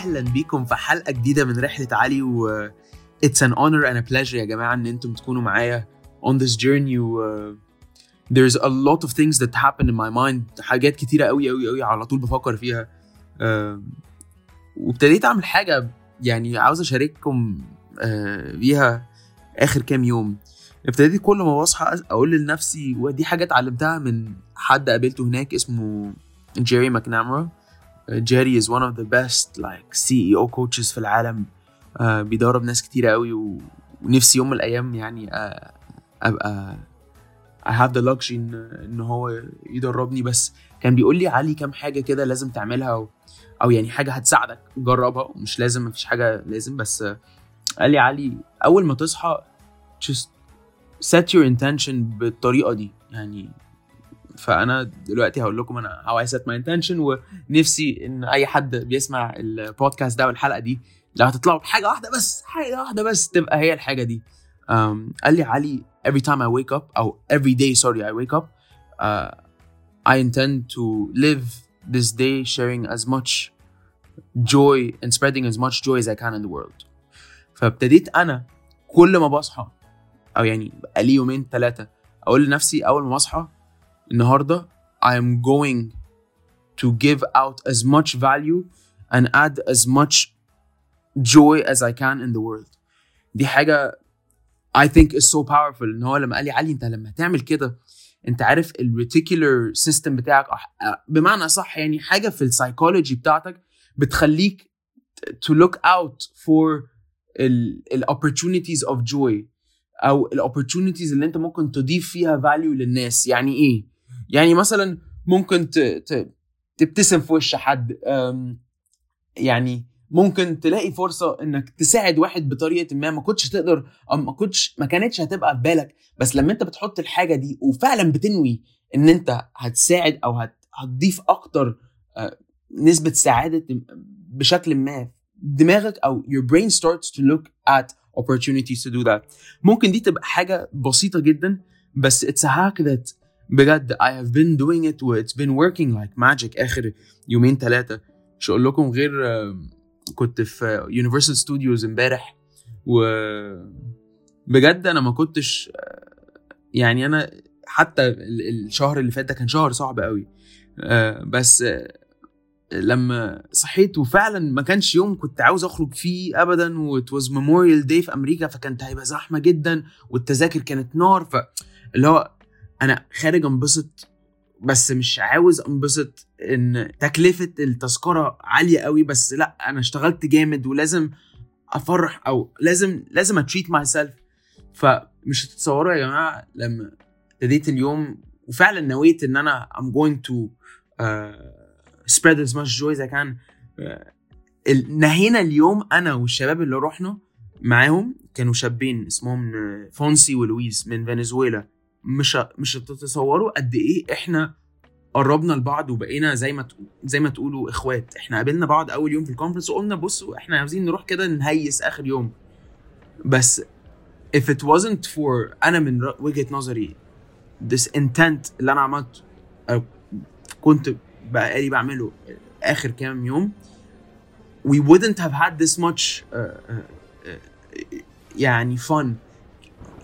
أهلا بيكم في حلقة جديدة من رحلة علي و an honor and a pleasure يا جماعة إن أنتم تكونوا معايا on this journey و there's a lot of things that happen in my mind حاجات كتيرة قوي قوي قوي على طول بفكر فيها. آه، وابتديت أعمل حاجة يعني عاوز أشارككم آه، بيها آخر كام يوم. ابتديت كل ما بصحى أقول لنفسي ودي حاجة اتعلمتها من حد قابلته هناك اسمه جيري ماكنامرا جيري is one of the best like CEO coaches في العالم. آه، بيدرب ناس كتيرة قوي و- ونفسي يوم من الأيام يعني آه، أبقى I have the luxury إن, إن هو يدربني. بس كان بيقول لي علي كام حاجة كده لازم تعملها أو, أو يعني حاجة هتساعدك جربها. مش لازم مفيش حاجة لازم. بس قال لي علي أول ما تصحى just set your intention بالطريقة دي. يعني فأنا دلوقتي هقول لكم أنا how I set my intention و نفسي إن أي حد بيسمع البودكاست ده والحلقة دي لو هتطلعوا بحاجة واحدة بس حاجة واحدة بس تبقى هي الحاجة دي. um, قال لي علي every time I wake up أو every day sorry I wake up uh, I intend to live this day sharing as much joy and spreading as much joy as I can in the world. فابتديت أنا كل ما بصحى أو يعني بقى لي يومين ثلاثة أقول لنفسي أول ما اصحى النهارده I am going to give out as much value and add as much joy as I can in the world. دي حاجة I think is so powerful. إن هو لما قال لي علي أنت لما تعمل كده أنت عارف ال reticular system بتاعك بمعنى صح يعني حاجة في السايكولوجي بتاعتك بتخليك to look out for ال ال opportunities of joy أو ال opportunities اللي أنت ممكن تضيف فيها value للناس. يعني إيه؟ يعني مثلا ممكن. تبتسم في وش حد يعني ممكن تلاقي فرصة إنك تساعد واحد بطريقة ما ما كنتش تقدر أو ما كنتش ما كانتش هتبقى في بالك بس لما أنت بتحط الحاجة دي وفعلا بتنوي إن أنت هتساعد أو هت... هتضيف أكتر نسبة سعادة بشكل ما دماغك أو your brain starts to look at opportunities to do that ممكن دي تبقى حاجة بسيطة جدا بس it's a hack that بجد I have been doing it و it's been working like magic. آخر يومين ثلاثة مش هقول لكم غير كنت في يونيفرسال ستوديوز امبارح و بجد أنا ما كنتش يعني أنا حتى ال- الشهر اللي فات ده كان شهر صعب قوي. آه، بس آه، لما صحيت وفعلا ما كانش يوم كنت عاوز أخرج فيه ابدا و it was Memorial Day في أمريكا فكانت هيبقى زحمة جدا والتذاكر كانت نار فاللي هو أنا خارج أنبسط بس مش عاوز أنبسط إن تكلفة التذكرة عالية قوي بس لأ أنا اشتغلت جامد ولازم أفرح أو لازم لازم أ treat myself فمش هتتصوروا يا جماعة لما ابتديت اليوم وفعلا نويت إن أنا I'm going to uh, spread as much joy as I can. ال- نهينا اليوم أنا والشباب اللي رحنا معاهم كانوا شابين اسمهم آه، فونسي ولويس من فنزويلا. مش مش هتتصوروا قد إيه إحنا قربنا لبعض وبقينا زي ما تقو- زي ما تقولوا إخوات. إحنا قابلنا بعض أول يوم في ال conference وقلنا بصوا إحنا عاوزين نروح كده نهيس آخر يوم. بس if it wasn't for أنا من وجهة نظري this intent اللي أنا عملته كنت بقالي بعمله آخر كام يوم we wouldn't have had this much uh, uh, uh, يعني fun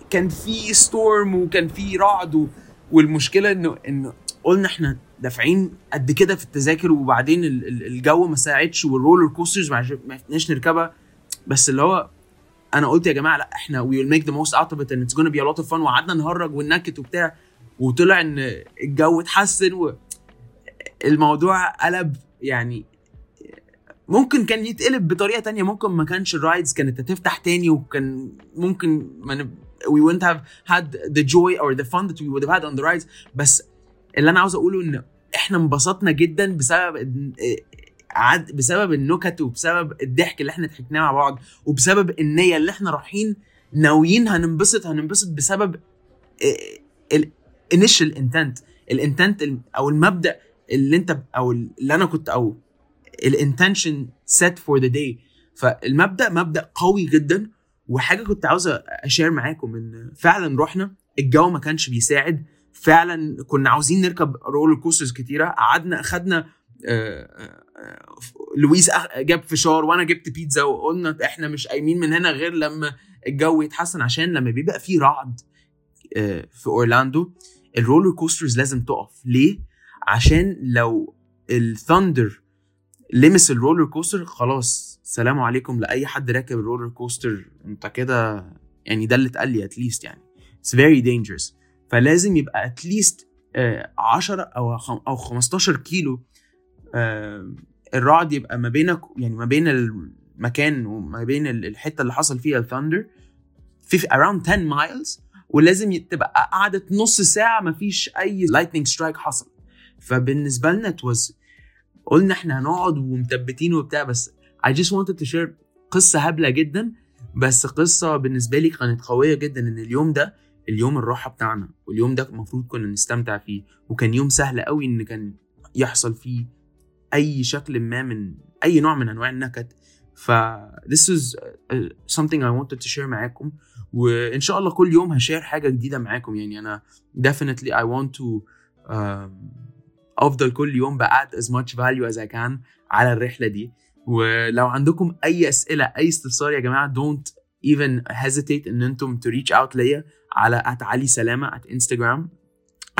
كان في storm وكان في رعد. والمشكلة إنه إنه قلنا إحنا دافعين قد كده في التذاكر وبعدين ال- ال- الجو ما ساعدش وال roller coasters ما عرف- ما عرفناش نركبها بس اللي هو أنا قلت يا جماعة لأ إحنا make the most out of it and it's gonna be a lot of fun وقعدنا نهرج وننكت وبتاع وطلع إن الجو اتحسن والموضوع قلب يعني ممكن كان يتقلب بطريقة تانية ممكن ما كانش الرايدز كانت هتفتح تاني وكان ممكن ما. We wouldn't have had the joy or the fun that we would have had on the rides. بس اللي أنا عاوز أقوله إن إحنا انبسطنا جدا بسبب إن- عد بسبب النكت وبسبب الضحك اللي إحنا ضحكناه مع بعض وبسبب النية اللي إحنا رايحين ناويين هننبسط هننبسط بسبب ال initial intent ال intent أو المبدأ اللي أنت أو اللي أنا كنت أو ال intention set for the day فالمبدأ مبدأ قوي جدا وحاجة كنت عاوز أشير معاكم إن فعلا رحنا الجو ما كانش بيساعد. فعلا كنا عاوزين نركب roller coasters كتيرة. قعدنا أخدنا لويس جاب فشار وأنا جبت بيتزا وقلنا إحنا مش قايمين من هنا غير لما الجو يتحسن عشان لما بيبقى في رعد في أورلاندو ال roller coasters لازم تقف. ليه؟ عشان لو ال thunder لمس ال roller coaster خلاص سلام عليكم لأي حد راكب ال roller coaster أنت كده يعني ده اللي اتقال لي at least يعني. it's very dangerous. فلازم يبقى at least 10 أو أو 15 كيلو الرعد يبقى ما بينك يعني ما بين المكان وما بين الحتة اللي حصل فيها ال thunder في around 10 miles ولازم تبقى قعدت نص ساعة ما فيش أي lightning strike حصل. فبالنسبة لنا to us قلنا إحنا هنقعد ومثبتين وبتاع بس I just wanted to share قصة هبلة جدا بس قصة بالنسبة لي كانت قوية جدا إن اليوم ده اليوم الراحة بتاعنا واليوم ده المفروض كنا نستمتع فيه وكان يوم سهل قوي إن كان يحصل فيه أي شكل ما من أي نوع من أنواع النكد. ف this is something I wanted to share معاكم وإن شاء الله كل يوم هشير حاجة جديدة معاكم. يعني أنا definitely I want to um, أفضل كل يوم بقعد as much value as I can على الرحلة دي. ولو عندكم أي أسئلة أي استفسار يا جماعة don't even hesitate إن أنتم to reach out ليا على at علي سلامة at instagram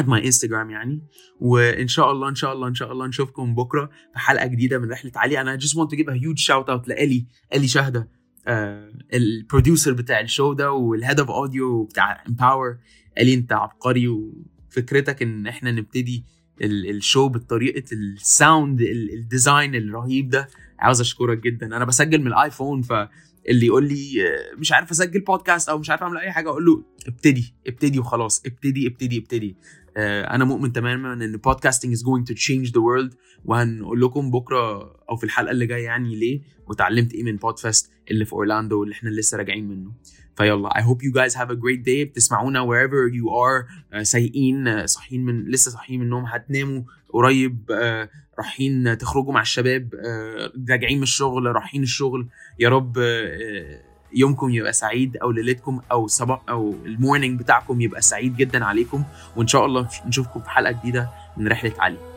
at my instagram يعني. وإن شاء الله إن شاء الله إن شاء الله نشوفكم بكرة في حلقة جديدة من رحلة علي. أنا want to give a huge shout out لألي ألي شهدة آه ال producer بتاع ال show ده وال head of audio بتاع Empower ألي أنت عبقري وفكرتك إن إحنا نبتدي ال show بطريقة ال sound ال design الرهيب ده. عاوز أشكرك جدا. أنا بسجل من الآيفون فاللي يقول لي مش عارف أسجل بودكاست أو مش عارف أعمل أي حاجة. أقول له ابتدي ابتدي وخلاص ابتدي ابتدي ابتدي. أنا مؤمن تماما إن podcasting is going to change the world وهنقول لكم بكرة أو في الحلقة اللي جاية يعني ليه؟ وتعلمت إيه من Podfest اللي في أورلاندو اللي إحنا لسه راجعين منه. فيلا I hope you guys have a great day. بتسمعونا wherever you are uh, سايقين uh, صاحيين من لسه صاحيين من النوم هتناموا قريب uh, رايحين تخرجوا مع الشباب راجعين من الشغل رايحين الشغل. يا رب يومكم يبقى سعيد أو ليلتكم أو صباح أو المورنينج بتاعكم يبقى سعيد جدا عليكم. وإن شاء الله نشوفكم في حلقة جديدة من رحلة علي.